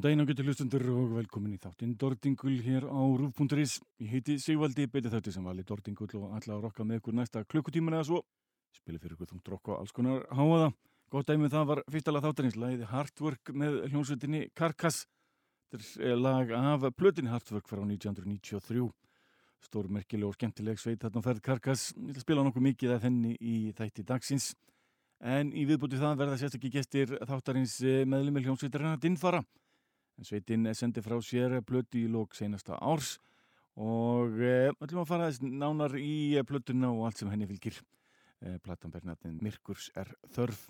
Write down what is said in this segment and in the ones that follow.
Góðan daginn á getur hlustundur og velkomin í þáttinn Dordingul hér á Rúf.is. Ég heiti Sigvaldi, betið þátti sem vali Dordingul og ætla að rokka með ykkur næsta klukkutíman eða svo. Spili fyrir ykkur þungt rokk og alls konar háaða. Gótt dæmið það var fyrstala þáttarins lagið Hardwork með hljómsveitinni Karkass. Þetta er lag af plötinni Hardwork frá 1993. Stór merkileg og skemmtileg sveit þarna færð Karkass. Ég að spila nokkuð mikið af henni í þætti dagsins. En í viðbútið það verða sérstakki gestir þáttarins eh, meðlumil hljómsveitarina Dinfara en sveitin sendi frá sér blötu í lók senasta árs og eh, ætlum að fara þess nánar í eh, blötuna og allt sem henni fylgir. Eh, platan Bernardin Mirkurs er þörf.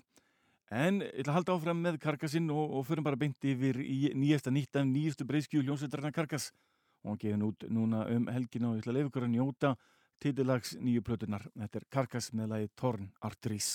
En ég ætla að halda áfram með Karkasinn og, og förum bara beint yfir í nýjasta nýtt af nýjustu breyskju hljómsveitarna Karkas. Og hann geði nút núna um helgin og ég ætla að lefa ykkur að njóta titillags nýju blötunar þetta er Karkas með lagi Torn Artrís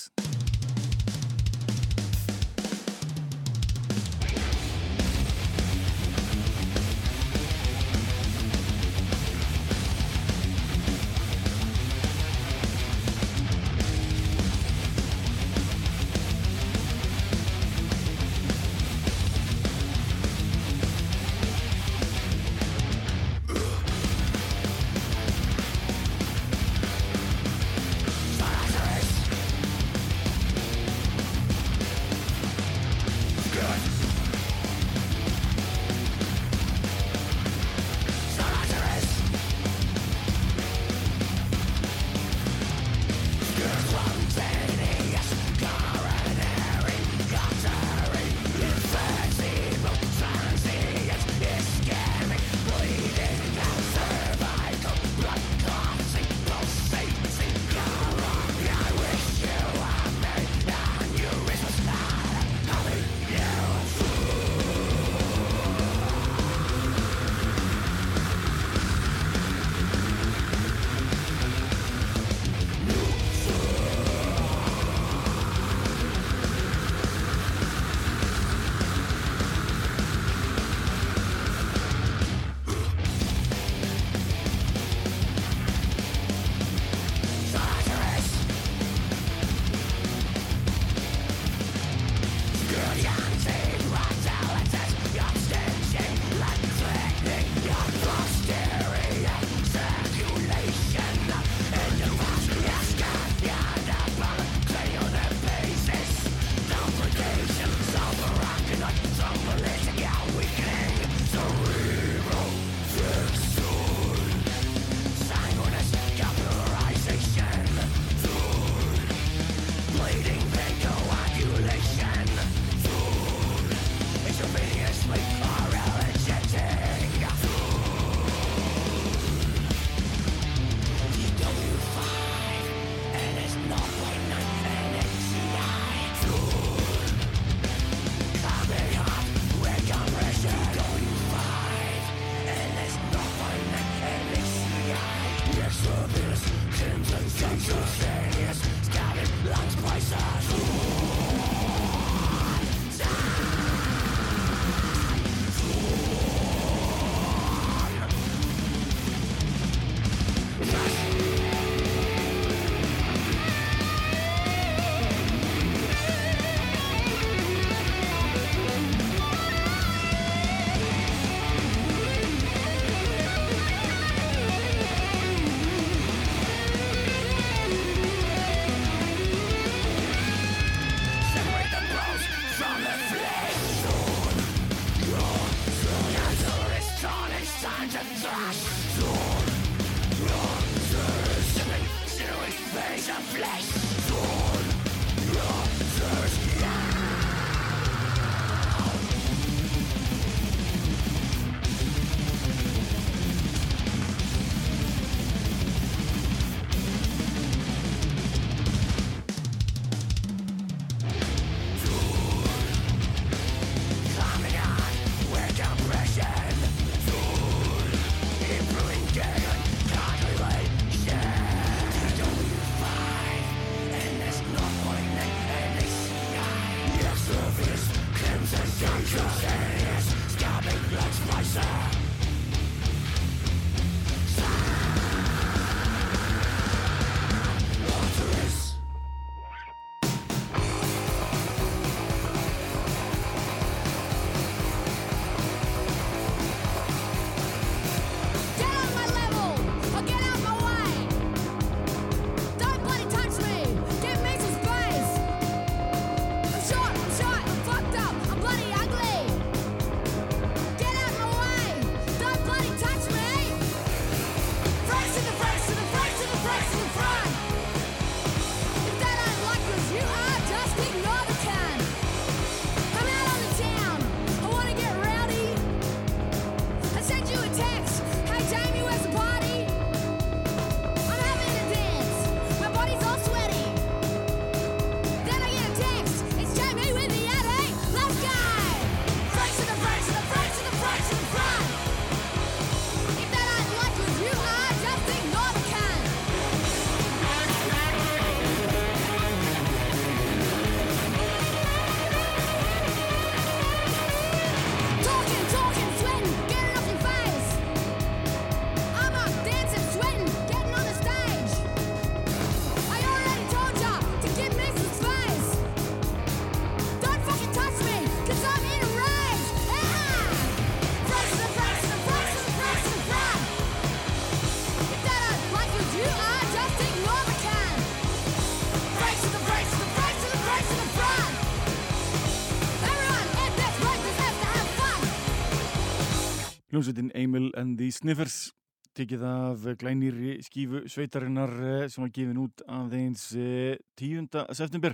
Hljómsveitin Emil and the Sniffers tekið af glænýri skífu sveitarinnar eh, sem var gefin út af þeins 10. Eh, september.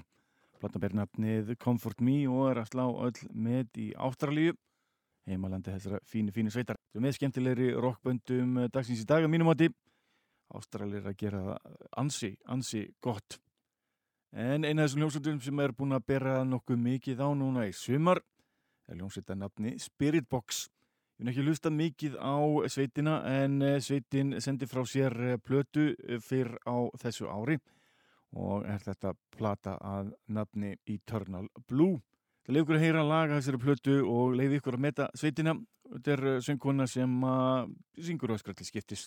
Platan ber nafnið Comfort Me og er að slá öll með í Ástralíu heimalandi þessara fínu, fínu sveitar. Er með skemmtilegri rockböndum dagsins í dag að mínum átti. Ástralir að gera það ansi, ansi gott. En eina af þessum hljómsveitum sem er búin að bera nokkuð mikið á núna í sumar er hljómsveita nafni Ég hef ekki lusta mikið á sveitina en eh, sveitin sendi frá sér eh, plötu eh, fyrr á þessu ári og er þetta plata að nafni Eternal Blue. Það leiði ykkur að heyra laga þessari plötu og leiði ykkur að meta sveitina. Þetta er söngkona sem syngur á skralli skiptis.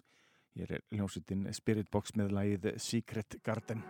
Hér er hljómsveitin Spirit Box með lagið Secret Garden.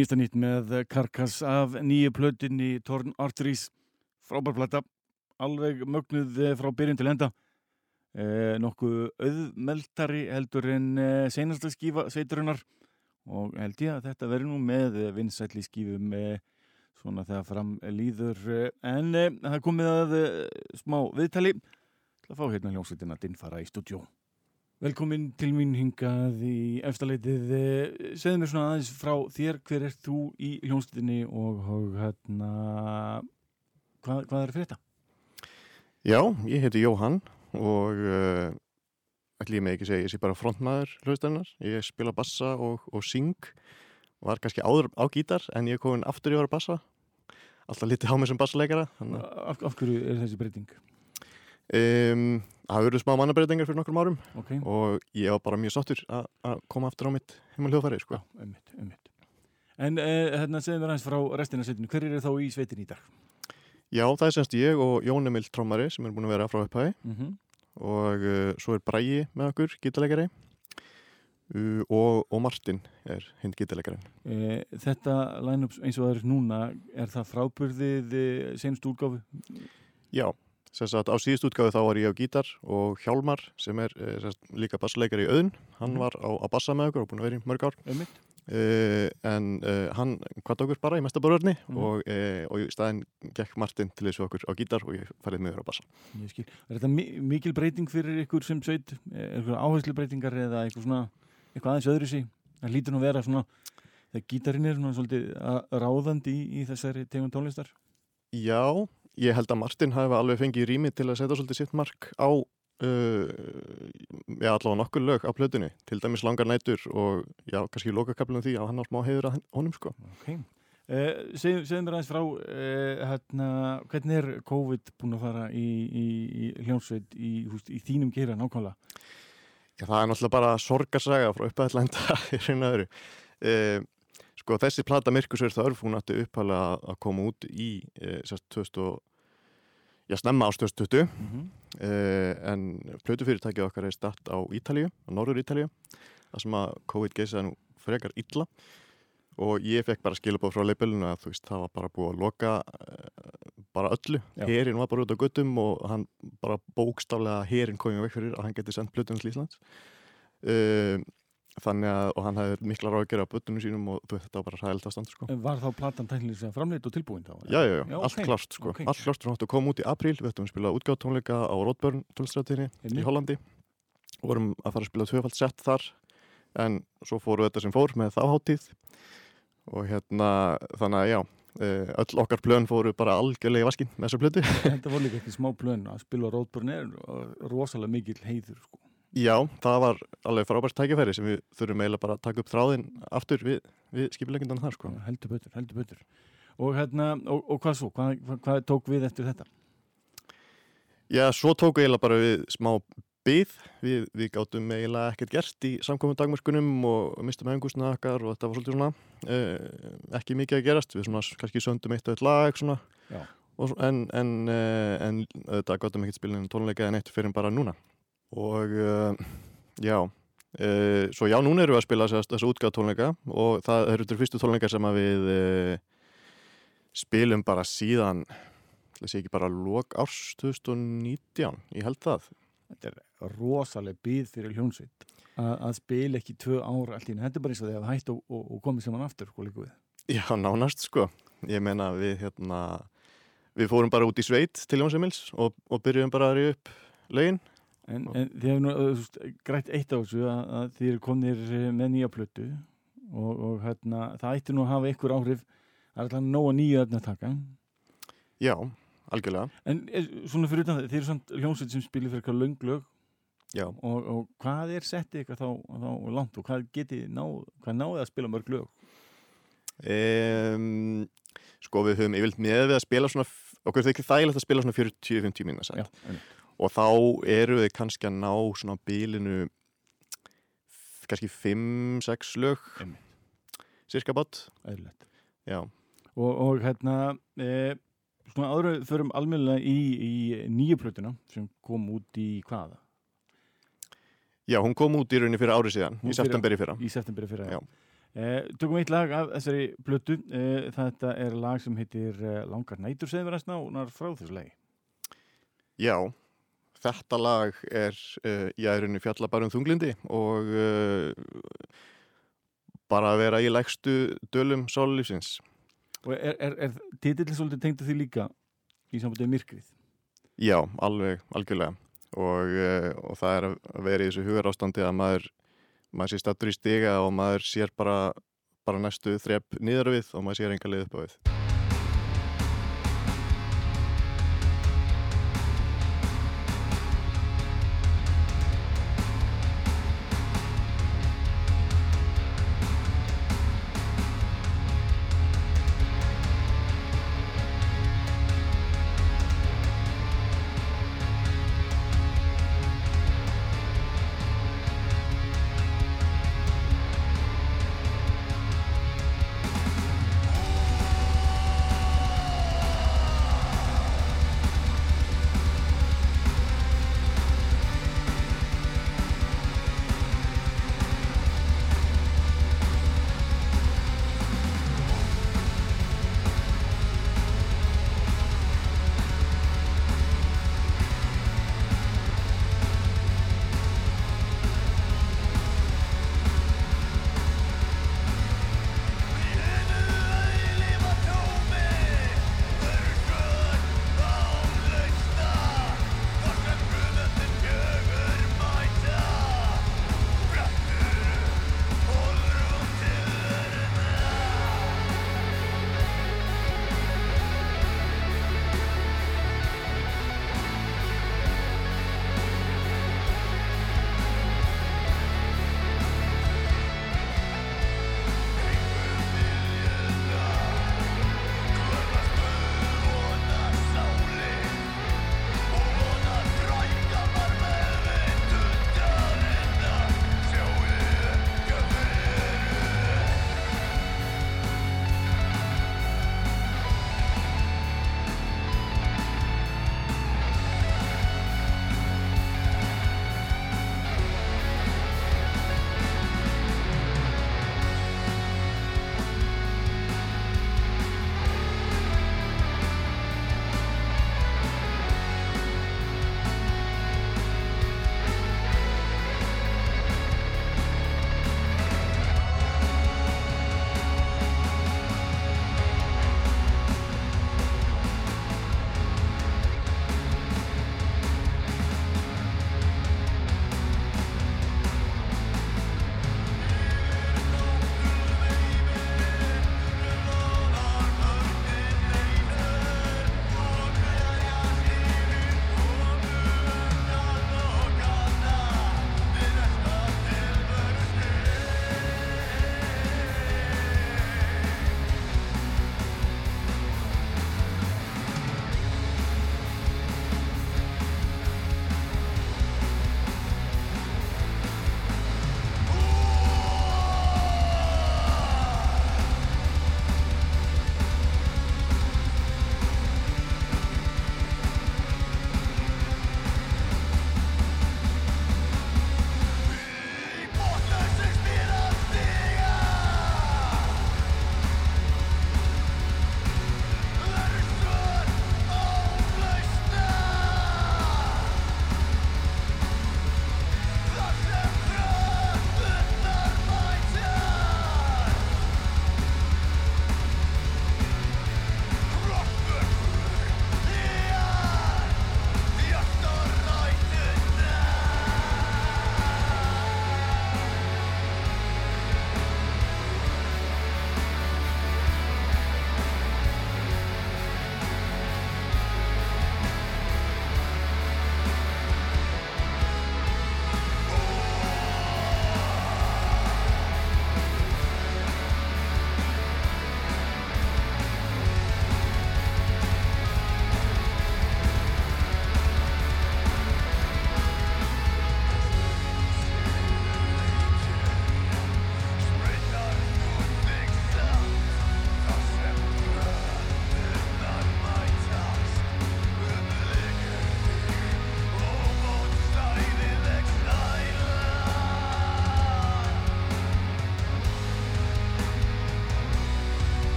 Nýsta nýtt með Karkas af nýju plötinni Torn Arteries. Frábærplata, alveg mögnuð eh, frá byrjun til enda. Eh, nokkuð auðmeldari heldur en eh, senasta skífa sveiturinnar og held ég að þetta veri nú með vinsætli skífum eh, svona þegar fram líður. Eh, en eh, það komið að smá viðtali. Til að fá hérna hljómsveitina Dinfara í stúdjó Velkomin til mín hingað í eftirleitið. Eh, segð mér svona aðeins frá þér, hver er þú í hljónstinni og hérna, hvað, hvað er fyrir þetta? Já, ég heiti Jóhann og uh, ætlum ég með ekki segja, ég sé bara frontmaður hljóðstæðinar. Ég spila bassa og, og syng, var kannski áður á gítar en ég er komin aftur í ára bassa. Alltaf litið á mig sem bassaleikara. Af, af hverju er þessi breyting? Um, það verður smá mannabreitingar fyrir nokkur árum okay. og ég var bara mjög sáttur að koma aftur á mitt heima hljóðfæri sko. Einmitt, einmitt. En uh, hérna segðum við aðeins frá restina sveitinu, hver er þá í sveitin í dag? Já, það er semst ég og Jón Emil Trómari sem er búin að vera frá upphæði mm -hmm. og uh, svo er Bræi með okkur, gítalegari uh, og, og Martin er hinn gítalegari Þetta line-up eins og það er núna er það frábyrðið senst úrgáfu? Já Sagt, á síðust útgáðu þá var ég á gítar og Hjálmar sem er eh, sagt, líka bassleikar í auðn, hann mhm. var á, á bassa með okkur og búin að vera í mörg ár uh, en uh, hann kvart okkur bara í mesta borðurni mm. og, uh, og í staðin gekk Martin til þessu okkur á gítar og ég farið með okkur á bassa Er þetta mi mikil breyting fyrir ykkur sem sveit, áherslu breytingar eða eitthvað svona, eitthvað aðeins öðru sí það lítur nú vera svona þegar gítarinn er svona svolítið ráðandi í, í þessari tegum tónlistar? Já, ég held að Martin hafi alveg fengið rými til að setja svolítið sitt mark á uh, já, allavega nokkur lög á plötunni, til dæmis langar nætur og já, kannski lokakablunum því að hann á smá hefur að honum sko. Ok, Uh, segð, segð mér aðeins frá uh, hérna, hvernig er COVID búin að fara í, í, í hljómsveit í, í þínum gera nákvæmlega? Já, það er náttúrulega bara sorgarsaga frá uppaðallenda í og öðru uh, sko þessi plata Mirkusverð þarf hún ætti uppaðlega að koma út í sérst 2000 já snemma ást 2020 mm -hmm. en plötufyrirtækið okkar er statt á Ítalíu, á norður Ítalíu það sem að COVID geysaði nú frekar illa. Og ég fekk bara skilabóð frá leipilinu að þú veist það var bara búið að loka uh, bara öllu, herin var bara út á guttum og hann bara bókstaflega herin komið vekk fyrir að hann geti sendt Plutunins Líslands uh, þannig að og hann hefði mikla ráð að gera á buttunum sínum og þetta var bara ræðilegt ástand sko. Var þá platan tæknilis að framleita og tilbúin þá? Já, já, já, já allt okay. klárt sko okay. allt klárt, við koma út í apríl við ættum að spila útgáð tónleika á Rótbörn tónlistrættinni í Hollandi og vorum að fara að spila tvöfald sett þar en svo fóru þetta sem fór með þáháttíð og hérna þannig að já eh, öll okkar plön fóru bara algjörlega í vaskin með þessu plötu Þetta voru líka ekki smá plön að spila Róðbjörn er rosalega mikil heiður sko. Já, það var alveg frábært tækifæri sem við þurfum eiginlega bara að taka upp þráðin aftur við, við skipilegjandana þar sko. Heldur betur, heldur betur og, hérna, og, og hvað svo? Hvað, hvað, tók við eftir þetta? Já, svo tók eiginlega bara við smá byð, við, við gáttum eiginlega ekkert gert í samkominn dagmörkunum og mistum hefingusna okkar og þetta var svolítið svona eh, ekki mikið að gerast, við svona kannski söndum eitt og eitt lag svona og, en, en, eh, en þetta gáttum ekkert spilin tónleika en eitt fyrir bara núna og eh, já eh, svo já, núna erum við að spila þessu útgáð tónleika og það eru þetta fyrstu tónleika sem við eh, spilum bara síðan það sé ekki bara lók árs 2019, ég held það. Þetta er rosalega býð fyrir hljónsveit að, spila ekki tvö ára allir, þetta er bara eins og að það hætti og, og, og komið saman aftur, hvað líka við? Já, nánast sko, ég meina við hérna, við fórum bara út í sveit til Jónsemils og, og byrjuðum bara að rýja upp lögin En, en þið hefur nú grætt eitt á þessu að, að þið eru komnir með nýja plötu og hérna, það ætti nú að hafa ykkur áhrif. Að alltaf ná að nýja öfna taka. Já algjörlega. En eh, svona fyrir utan það, þeir eru svona hljómsveit sem spilir fyrir eitthvað launglög og, og hvað er settið eitthvað þá, þá langt og hvað geti náð, hvað náði að spila mörg lög? Um, sko við höfum yfirlt með við að spila svona, okkur er ekki þægilegt að spila svona 40-50 mínu að segja og þá eru við kannski að ná svona bílinu kannski 5-6 lög cirka bát og, og hérna e, Svona áður förum almennilega í, í nýju plötuna sem kom út í hvaða? Já, hún kom út í rauninni fyrir árið síðan, hún í septemberi fyrra. Í septemberi fyrra, já. Eh, tökum eitt lag af þessari plötu. Eh, þetta er lag sem heitir eh, Langar nætur, segðum við að snánar frá þessu lagi. Já, þetta lag er eh, í aðrunni fjallabarum þunglindi og eh, bara að vera í lægstu dölum sólulífsins. Og er, er, er titillin svolítið tengdu því líka í sambundið myrkrið? Já, alveg, algjörlega og, eh, og það er að vera í þessu hugar ástandi að maður, maður sé stattur í stiga og maður sér bara, bara næstu þrepp niður við og maður sér enga leið upp á við.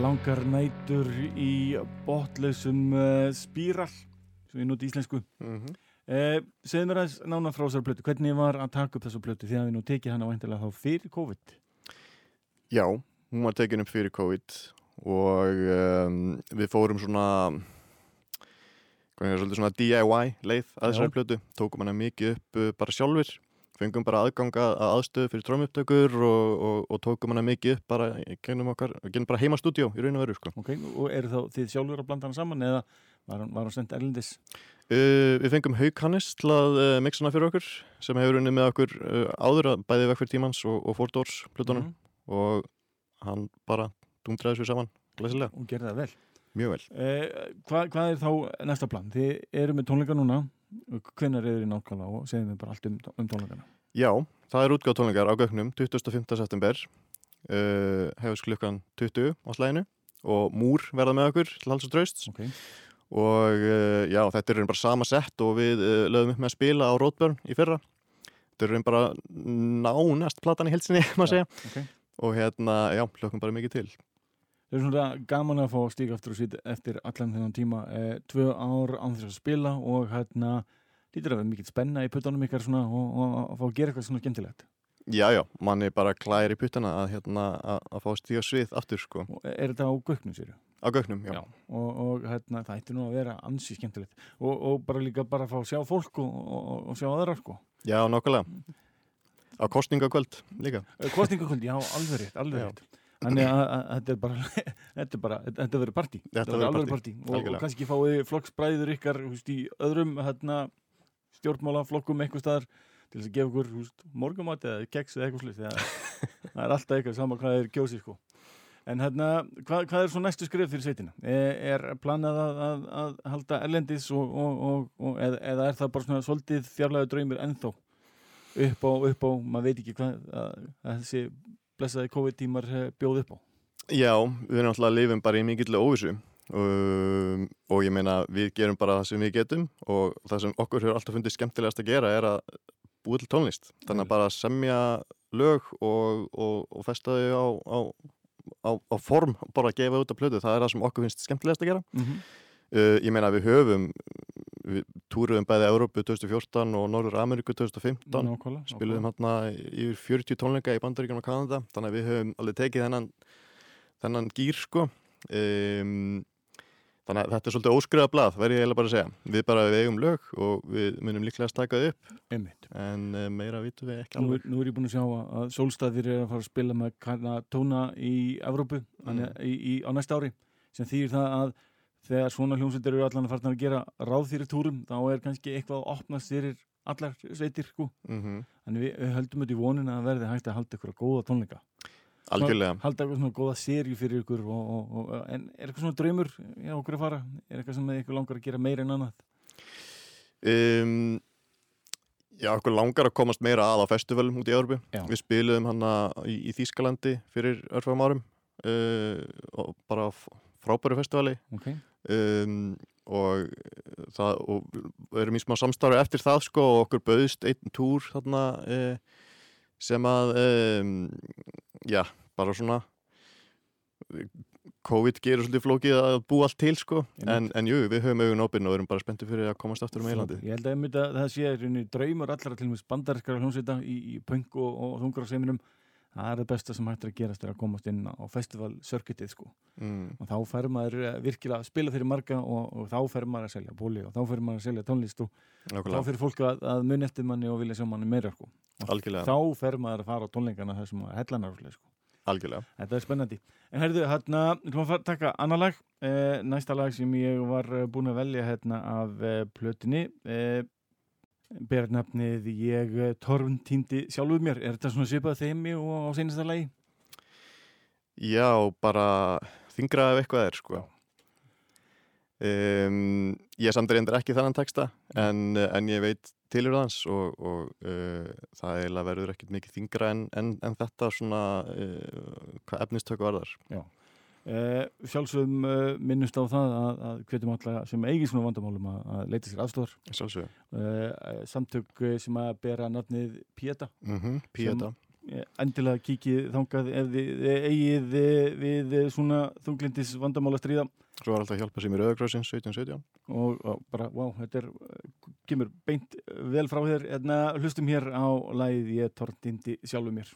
Langar nætur í botlausum uh, spíral sem við núti íslensku. Mm -hmm. uh, segð mér aðeins nána frá þessar plötu. Hvernig var að taka upp þessu plötu? Því að við nú tekið hana væntilega þá fyrir COVID. Já, hún var tekin upp fyrir COVID og um, við fórum svona svona DIY leið að þessari plötu. Tókum hana mikið upp uh, bara sjálfur fengum bara aðganga að aðstöðu fyrir trómuptökur og, og, og tókum hana mikið upp bara gennum okkar, gennum bara heima stúdjó í raun og veru sko. Ok, og eru þá þið sjálfur að blanda hana saman eða var hann sendt erlendis? Uh, við fengum Haug Hannes til að uh, mixa hana fyrir okkur sem hefur unnið með okkur uh, áður að bæði vekk fyrir tímans og, og fórdórs plutunum mm. og hann bara dumdræði svo saman glæsilega. Og gerði það vel? Mjög vel. Uh, hvað, hvað er þá næsta plan? Þið eru með tónleika núna Hvenar er þið nákvæmlega og segjum við bara allt um, um tónleikana? Já, það er útgáð tónleikar á gögnum 25. september uh, hefur klukkan 20 á slæðinu og múr verða með okkur til hals og draust okay. og uh, já, þetta er bara sama sett og við uh, lögum upp með að spila á Rótbjörn í fyrra þetta er bara nánast platan í helsinni, maður segja okay. og hérna, já, hlökkum bara mikið til Það er svona gaman að fá stík aftur og sýt eftir allan þennan tíma eh, tvö ár án þess að spila og hérna lítur að vera mikið spenna í puttunum ykkar svona og, og, og fá að gera eitthvað svona skemmtilegt. Já, já, mann er bara klæri í puttana að, hérna, að, að fá stík á svið aftur sko. Og Er þetta á göknum sér? Á göknum, já, já Og, og hérna, það ætti nú að vera ansi skemmtilegt. Og bara líka bara að fá að sjá fólk og sjá aðra sko. Já, nokkulega Á kostningakvöld líka. Kostningakvöld, já, alveg rétt, alveg rétt Þannig að þetta er bara, þetta er bara, þetta verður partí. Þetta verður alveg partí. Og, og kannski fáið flokksbræður ykkar húst, í öðrum hérna, stjórnmálaflokkum eitthvað staðar til þess að gefa ykkur morgumat eða keks eða eitthvað slutt. Það er alltaf eitthvað saman hvað er kjósið sko. En hérna, hvað, hvað er svo næstu skrif fyrir sveitina? Er, er planað að, að, að halda erlendis og, og, og, eða, eða er það bara svona svolítið þjarlæðu draumir ennþá upp á, upp á, maður veit ekki hvað, að, að þessi blessaði COVID-tímar eh, bjóð upp á? Já, við erum alltaf að lifum bara í mikill óvissu um, og ég meina við gerum bara það sem við getum og það sem okkur hefur alltaf fundið skemmtilegast að gera er að búið til tónlist þannig að bara semja lög og, og, og festa þau á, á, á, á form, bara að gefa út af plötu það er það sem okkur finnst skemmtilegast að gera mm -hmm. uh, ég meina við höfum túruðum bæði Európu 2014 og Norður Ameríku 2015 Nákvæmlega, spiluðum hérna yfir 40 tónleika í Bandaríkjum og Kanada þannig að við höfum alveg tekið þennan þennan gýr sko. Um, þannig að þetta er svolítið óskriða blað verður ég eiginlega bara að segja. Við bara við eigum lög og við munum líklega að staka þau upp. Einmitt. en uh, meira vitum við ekki alveg. Nú, nú er ég búin að sjá að Solstæðir er að fara að spila með tóna í Evrópu mm. í, í, á næsta ári sem þýr það að þegar svona hljómsveitir eru allan að fara að gera ráð fyrir túrum þá er kannski eitthvað að opnast fyrir allar sveitir sko. mm -hmm. þannig við, við höldum þetta í vonin að verði hægt að halda ykkur að góða tónleika. Algjörlega. Halda eitthvað svona góða sériu fyrir ykkur og, og, og, en er eitthvað svona draumur já, okkur að fara, er eitthvað sem ykkur langar að gera meira en annað? Um, Já, okkur langar að komast meira að á festivalum út í Örbu við spilum hann í, í Þýskalandi fyrir örfum árum uh, og bara frábæru festivali. Okay um, og það og erum í smá samstarfi eftir það sko og okkur bauðist einn túr þarna eh, sem að um, já, bara svona COVID gerur svolítið flókið að bú allt til sko. En, en jú, við höfum auðvun opinn og erum bara spenntið fyrir að komast aftur um eilandi Ég held að, að það sé draumur allra til og með bandarskara hljómsveita í, í punk og, og þungar á seminum það er það besta sem hægt er að gerast er að komast inn á festivalsörkitið sko mm. og þá fær maður eh, virkilega að spila fyrir marga og, og þá fær maður að selja bóli og þá fær maður að selja tónlist og Nákvæmlega. þá fyrir fólk að, að mun eftir manni og vilja sjá manni meira sko þá fær maður að fara á tónleikana þessum að hellanar sko. Algjörlega. Þetta er spennandi. En herðu, hérna, við komum að taka annar lag, eh, næsta lag sem ég var eh, búin að velja hérna af eh, plötinni eh, bernafnið ég eh, torfn týndi sjálfuð mér. Er þetta svona svipað þeimi og á senasta lagi? Já, bara þingra ef eitthvað er sko. Um, ég samt reyndir ekki þannan texta en, en ég veit tilur þans og, og uh, það eiginlega verður ekkert mikið þingra en, en, en þetta svona uh, hvað efnistöku var þar. Já Uh, sjálfsögum uh, minnust á það að, að hvetjum alltaf sem eigin svona vandamálum að, að leita sér aðstóðar uh, samtök sem að bera nafnið Pieta mm -hmm, Pieta sem, endilega kikið þangað ef þið eigið við svona þunglindis vandamála stríða. Svo var alltaf að hjálpa sem í Rauðakrossin 1717 og, og bara, wow, þetta er kemur beint vel frá þér. En hérna, hlustum hér á læð ég tortindi sjálfu mér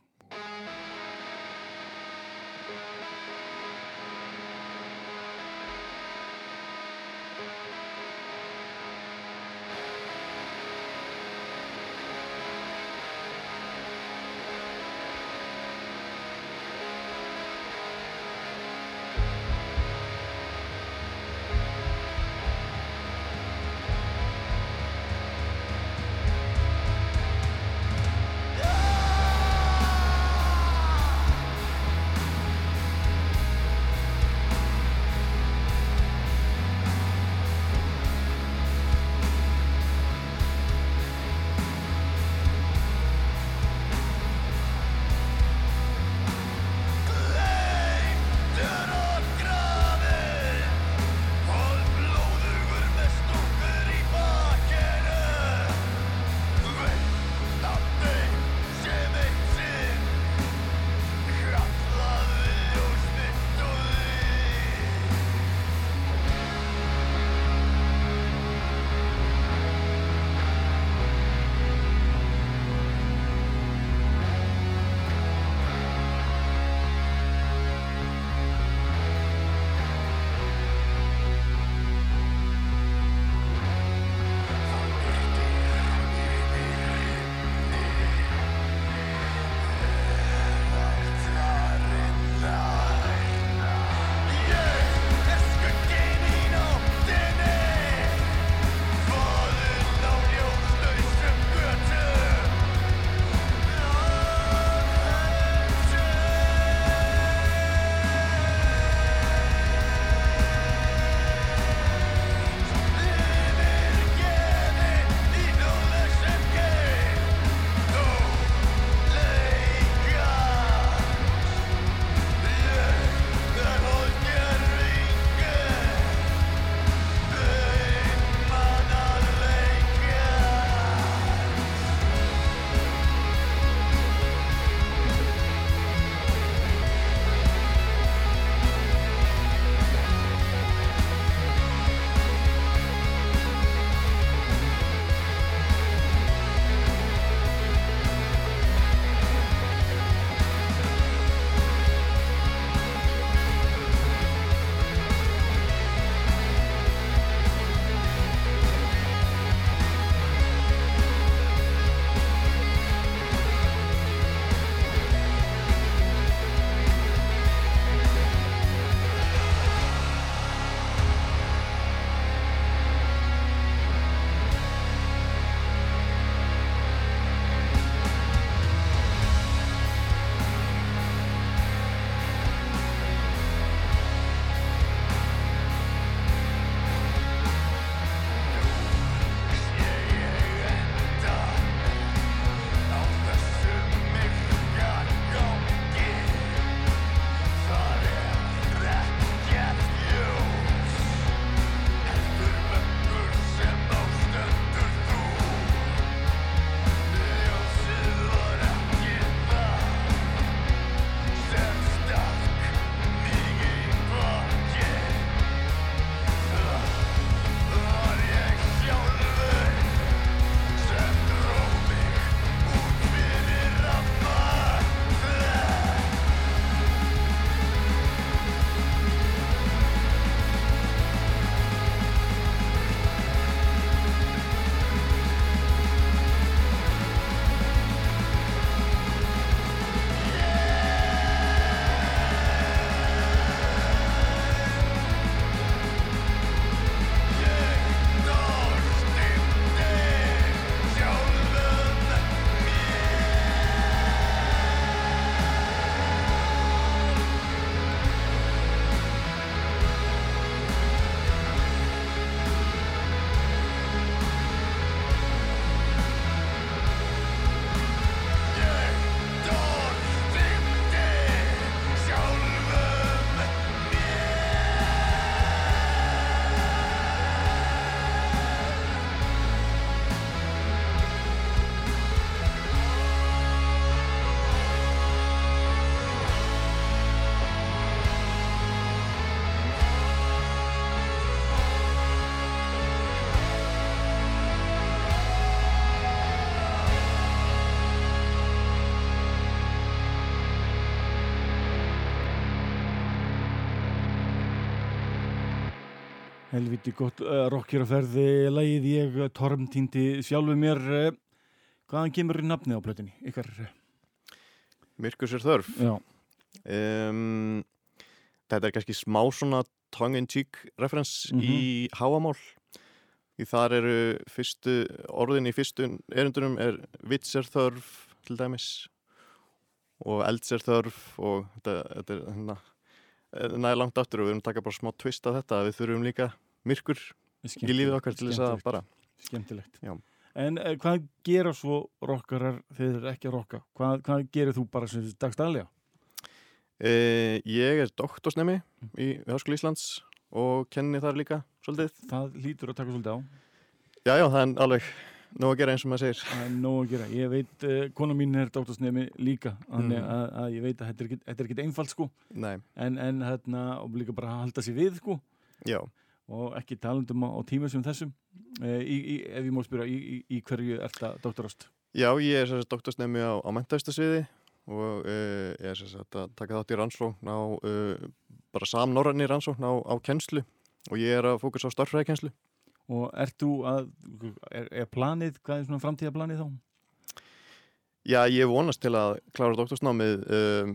Helviti gott uh, rockir að ferði lægið ég tormtýndi sjálfu mér uh, hvaðan kemur nafni á plötinni ykkar? Myrkus er þörf. Um, Þetta er kannski smá svona tongue-in-cheek reference mm -hmm. í háamál því þar eru fyrstu orðin í fyrstu erundunum er vits er þörf til dæmis og elds er þörf og þetta, þetta er hérna næði langt aftur og við erum taka bara smá twist af þetta við þurfum líka myrkur í lífið okkar til þess að bara Skemmtilegt Já. En eh, hvað gera svo rockarar þegar þeir ekki að rocka? Hvað, hvað gerir þú bara sem dagstæðlega? Eh, ég er doktorsnemi mm. í Háskóli Íslands og kenni þar líka svolítið Það lítur að taka svolítið á Já, já, það er alveg nóg að gera eins og maður segir Það er nóg að gera, ég veit, uh, kona mín er doktorsnemi líka, þannig mm. að, að ég veit að þetta er ekkit einfalt sko Nei. en, en hérna, og líka bara að halda sér við sko Já og ekki talandum á, tíma sem þessum e, í, í, ef ég má spyrja, í, í hverju er þetta doktorast? Já, ég er sérstaklega doktorsnemi á, á mentaustasviði og e, ég er sérstaklega að taka þátt í rannsókn á e, bara samnorranni rannsókn á, á kennslu og ég er að fókus á starfræðikenslu Og ert þú að, er, er planið, hvað er svona framtíðaplanið þá? Já, ég vonast til að klára doktorsnámið um,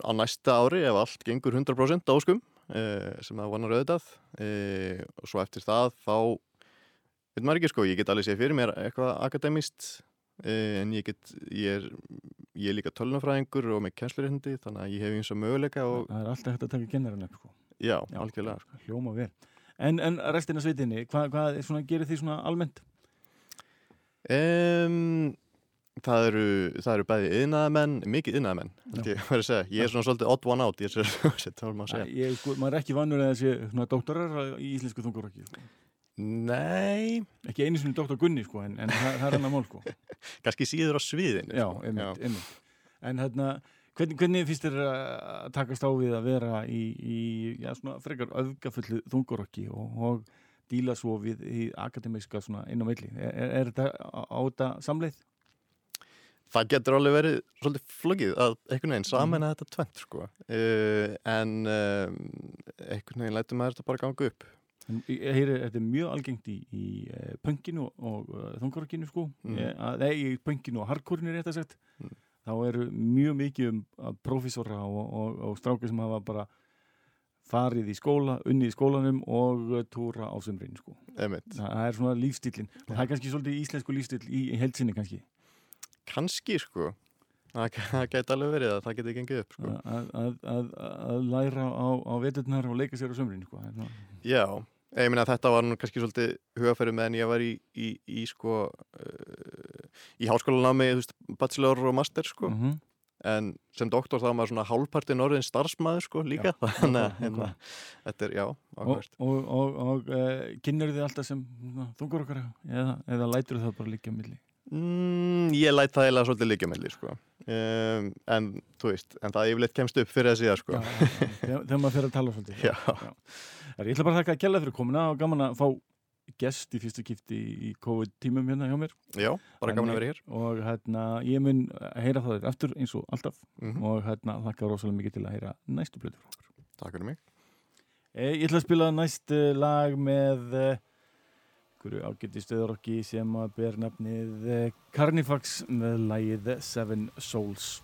á næsta ári ef allt gengur 100% áskum Eh, sem það vonar auðvitað eh, og svo eftir það þá veit maður ekki sko, ég get alveg séð fyrir mér eitthvað akademist eh, en ég get, ég er ég er líka tölunafræðingur og með kjænslurindi þannig að ég hef eins og möguleika og... Það er alltaf hægt að taka kennarinn upp sko. Já, Já, algjörlega sko, Hljóma vel En, en restina sveitinni, hvað, svona, gerir því svona almennt? Um, Það eru, það eru bæði yðnaðamenn, mikið yðnaðamenn, ég, ég er svona svolítið odd one out þá er maður að. Ég, sko, maður er ekki vannur að þessi svona doktorar í íslensku þungarokki. Sko. Nei. Ekki einu svona doktor Gunni, sko, en, en það, það er enna mál, sko. Kannski síður á sviðinu. Já, sko. einmitt, einmitt. En hérna, hvernig, hvernig finnst þér að takast á við að vera í, í já, svona frekar öðgafullu þungarokki og, og díla svo við í akademiska svona inn á meðli? Er, er, er þetta á þetta samleið? Það getur alveg verið svolítið flögið að einhvern veginn samena mm. þetta tvent sko. uh, en uh, einhvern veginn lætur maður þetta bara ganga upp Ég heyri, þetta er mjög algengt í, í uh, pönginu og þungarokinu sko, mm. eða í pönginu og hardkorinu er þetta sett mm. þá eru mjög mikið um profesora og, og, og strákir sem hafa bara farið í skóla, unni í skólanum og túra á sömurinn sko. það er svona lífstílin og það er kannski svolítið íslensku lífstíl í, í heilsinni kannski kannski sko það gæti alveg verið að það geti gengið upp sko. að, að, að, að læra á, á veturnar og leika sér á sömrin sko. Já, ég minna að þetta var nú kannski svolítið hugafæri meðan ég var í, í, í sko uh, í háskólanámi, þú veist, bachelor og master sko mm -hmm. en sem doktor þá var maður svona hálfpartin orðin starfsmæður sko líka já, þannig að hérna, þetta er, já, ákvæmst Og, og, og, og uh, kynner þið alltaf sem þungur okkar eða, eða lætur það bara líka milli? Mm, ég læt það eiginlega svolítið líka melli sko. um, en þú veist en það yfirleitt kemst upp fyrir að síðan sko. þegar maður fyrir að tala svolítið já. Já. Ég ætla bara að þakka að gæla fyrir komuna og gaman að fá gest í fyrstu kipti í COVID-tímum hérna hjá mér Já, bara gaman að vera hér og hérna ég mun heyra það eftir eins og alltaf mm -hmm. og hérna þakka rosalega mikið til að heyra næstu blödu frá okkur Takk fyrir mig e, Ég ætla að spila næst lag með eh, einhverju ágætti stöðrokki sem að ber nafnið Carnifax með lægið Seven Souls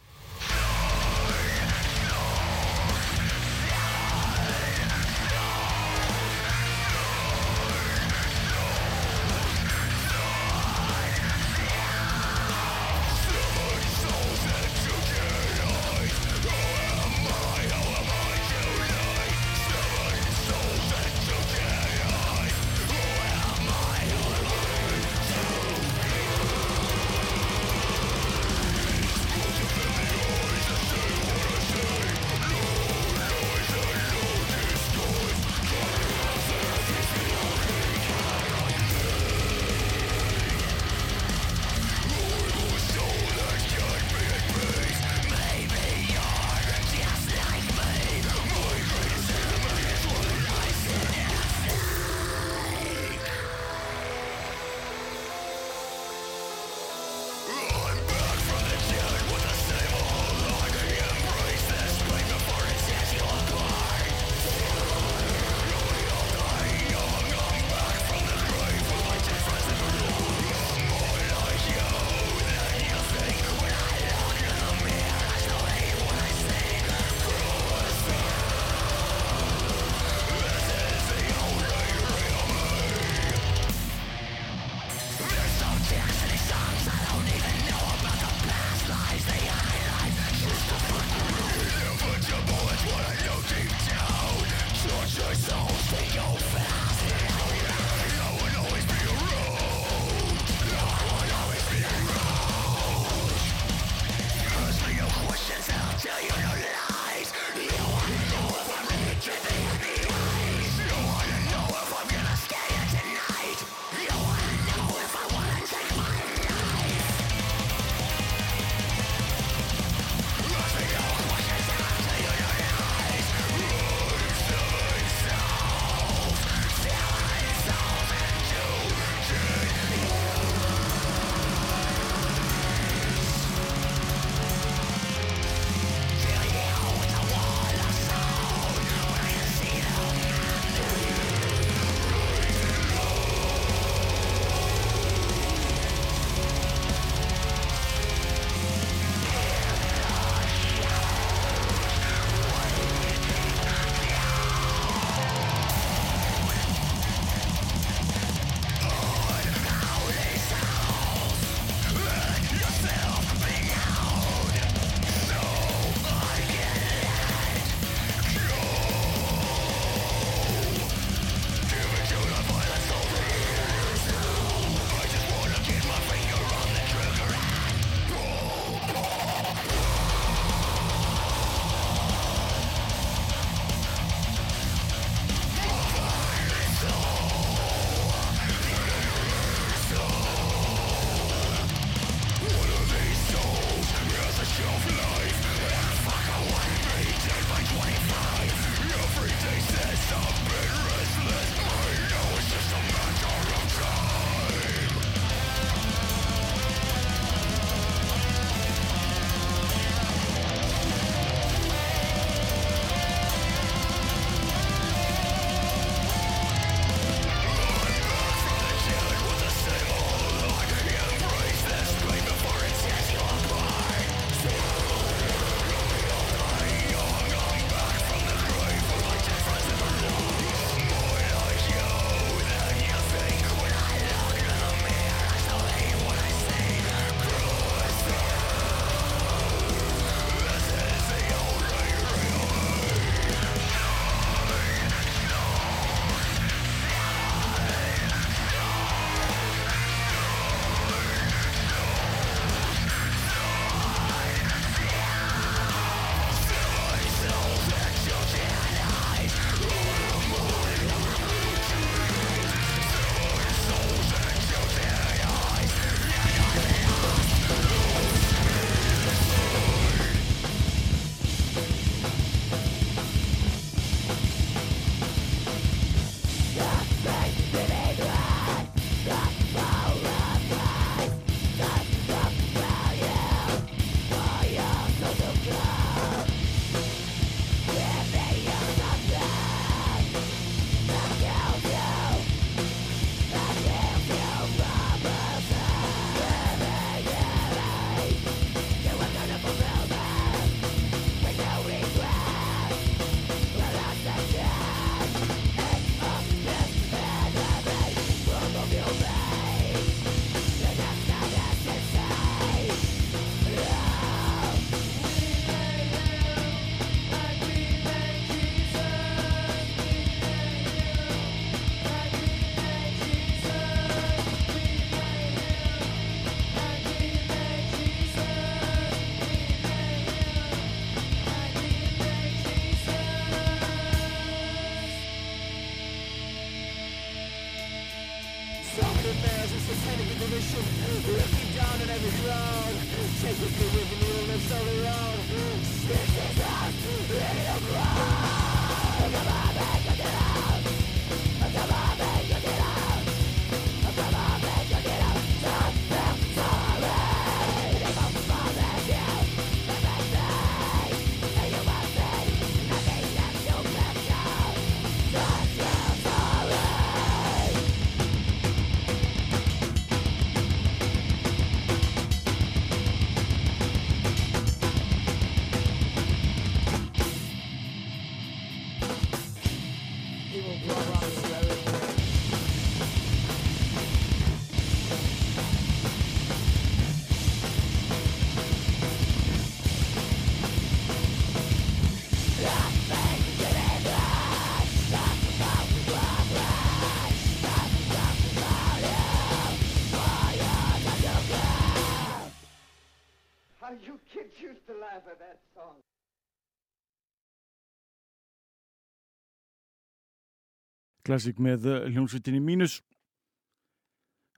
Classic með eh, hljómsveitinni Mínus.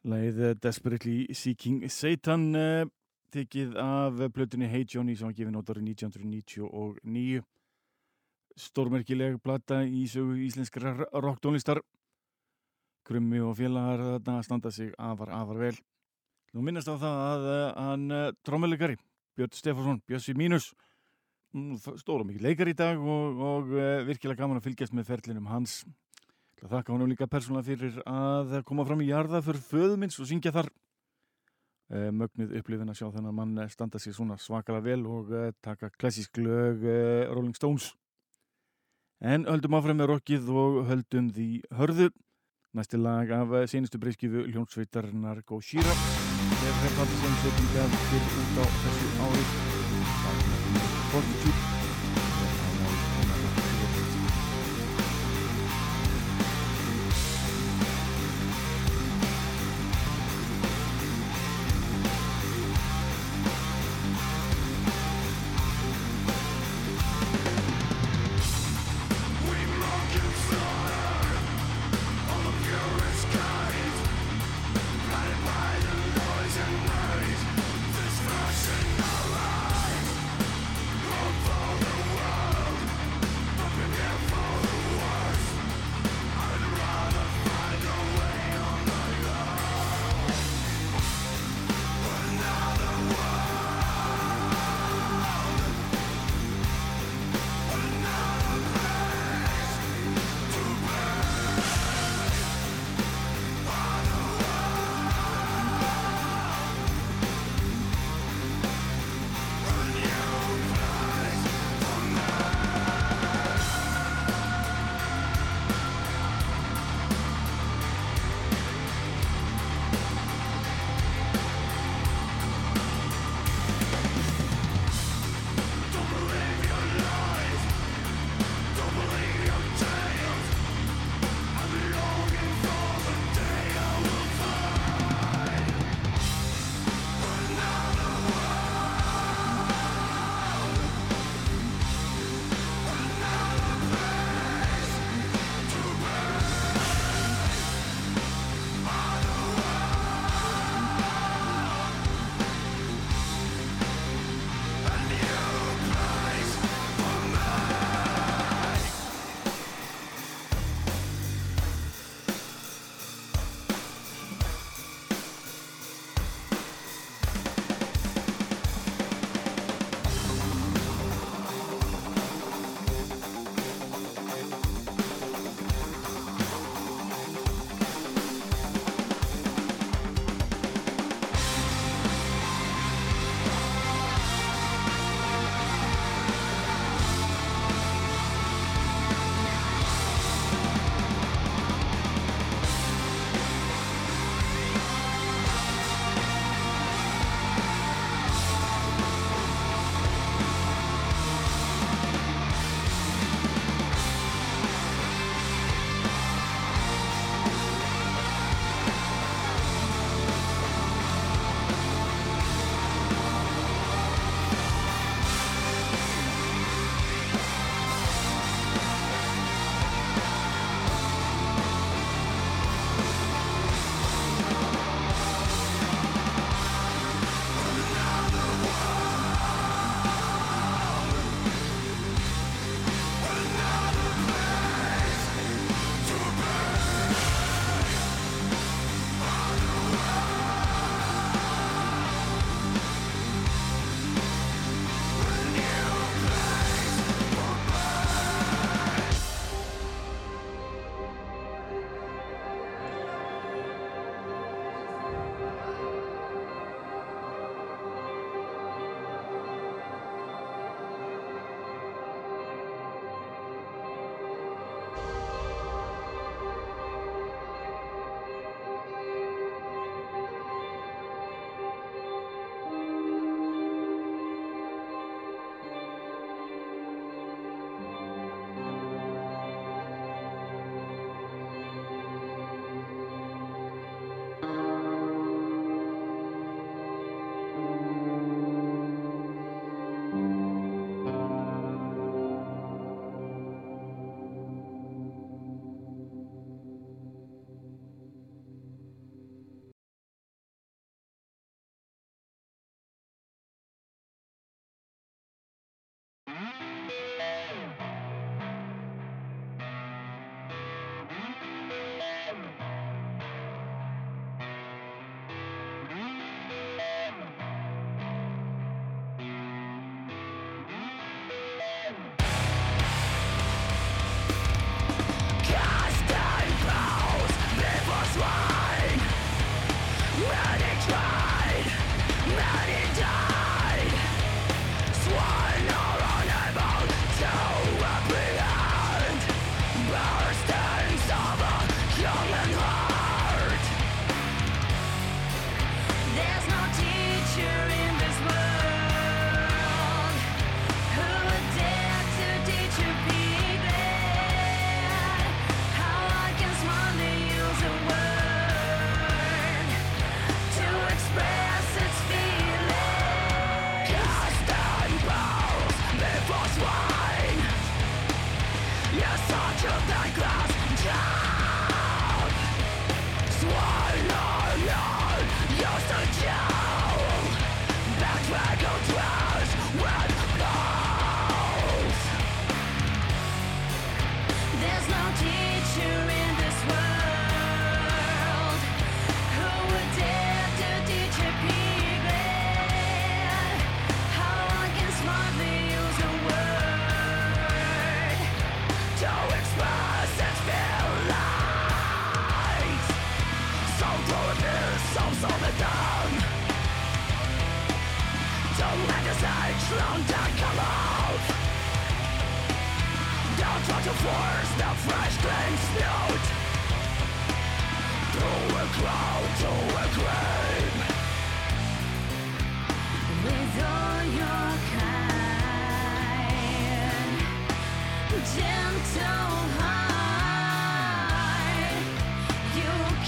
Læðið eh, Desperately Seeking Satan tekið af blötunni Hey Johnny sem var gefið nótarið 1999 stórmerkileg platta í sögu íslenskra rocktónlistar. Krummi og félagar þarna standa sig afar, afar vel. Nú minnast á það að hann trómmelegari Björn Stefánsson, Bjössi Mínus. Mm, stóra mikið leikar í dag og, og virkilega gaman að fylgjast með ferlinum hans Þakka honum líka persónulega fyrir að koma fram í jarða fyrir föðumins og syngja þar. Eh, mögnuð upplifin að sjá þennan mann standa sér svona svakala vel og eh, taka klassísk lög eh, Rolling Stones. En höldum áfram með rockið og höldum því hörðu. Næsti lag af senustu breyskifu hljónsveitarnar Góðsýra. Það er hreppandi sem setjum við út á þessu árið. Fortitude. for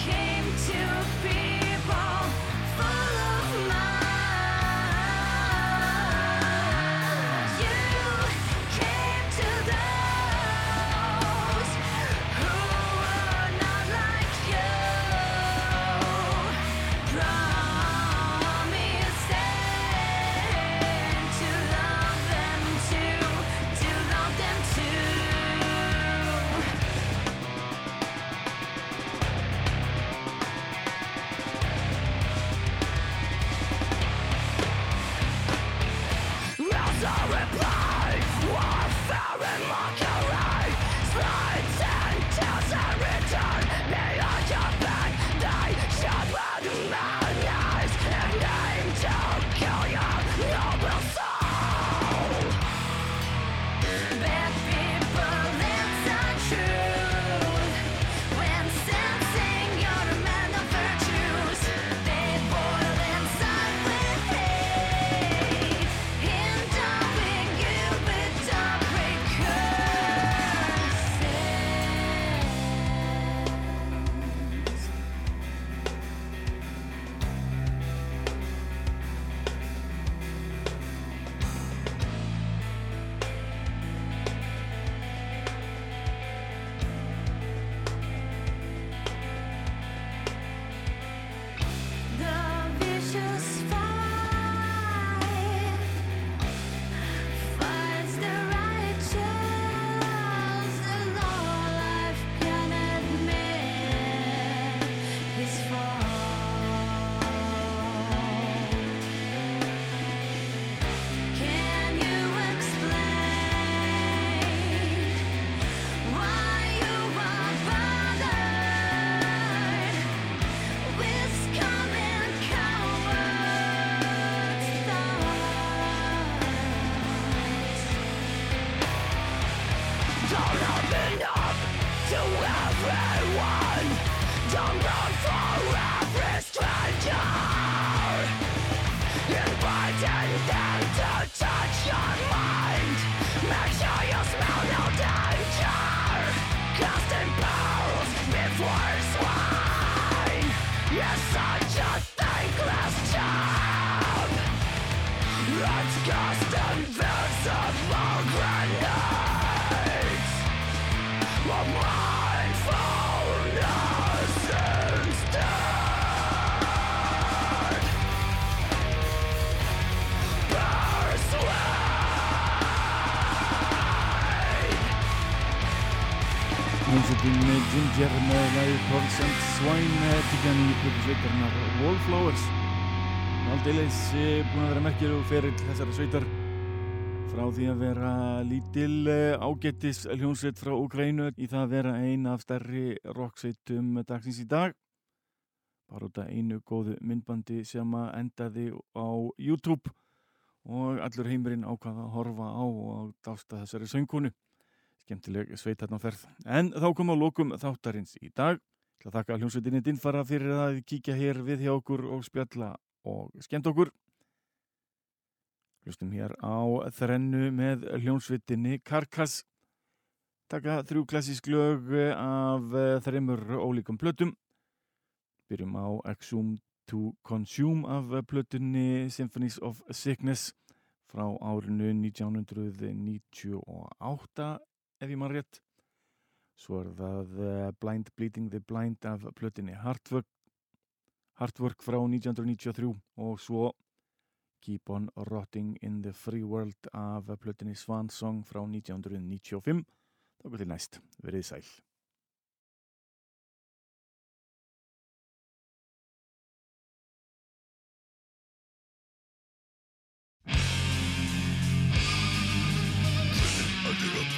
came to listen Ginger með læði Consent Swine tíkan í sveitarnar Wallflowers. Aldeilis búin að vera merkjur og ferill þessara sveitar. Frá því að vera lítil eh, ágettis hljónsveit frá Ukrænu í það að vera ein af stærri rocksveitum dagsins í dag. Bara út af einu góðu myndbandi sem að endaði á YouTube og allur heimurinn ákvaða að horfa á og dásta þessari söngkonu skemmtileg sveit hérna á ferð. En þá kom á lókum þáttarins í dag. Það þakka hljómsveitinni Dinfara fyrir að kíkja hér við hjá okkur og spjalla og skemmt okkur. Hlustum hér á þrennu með hljómsveitinni Karkas. Takka þrjú klassísk lög af þreymur ólíkum plötum. Byrjum á Exhumed to Consume af plötunni Symphonies of Sickness frá árinu 1998 ef ég mann rétt Svo er það uh, Blind Bleeding the Blind af plötinni Hardwork, Hardwork frá 1993 og svo Keep on Rotting in the Free World af plötinni Swan Song frá 1995. Þá går til næst, verið sæl. reserves Truth trapped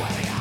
way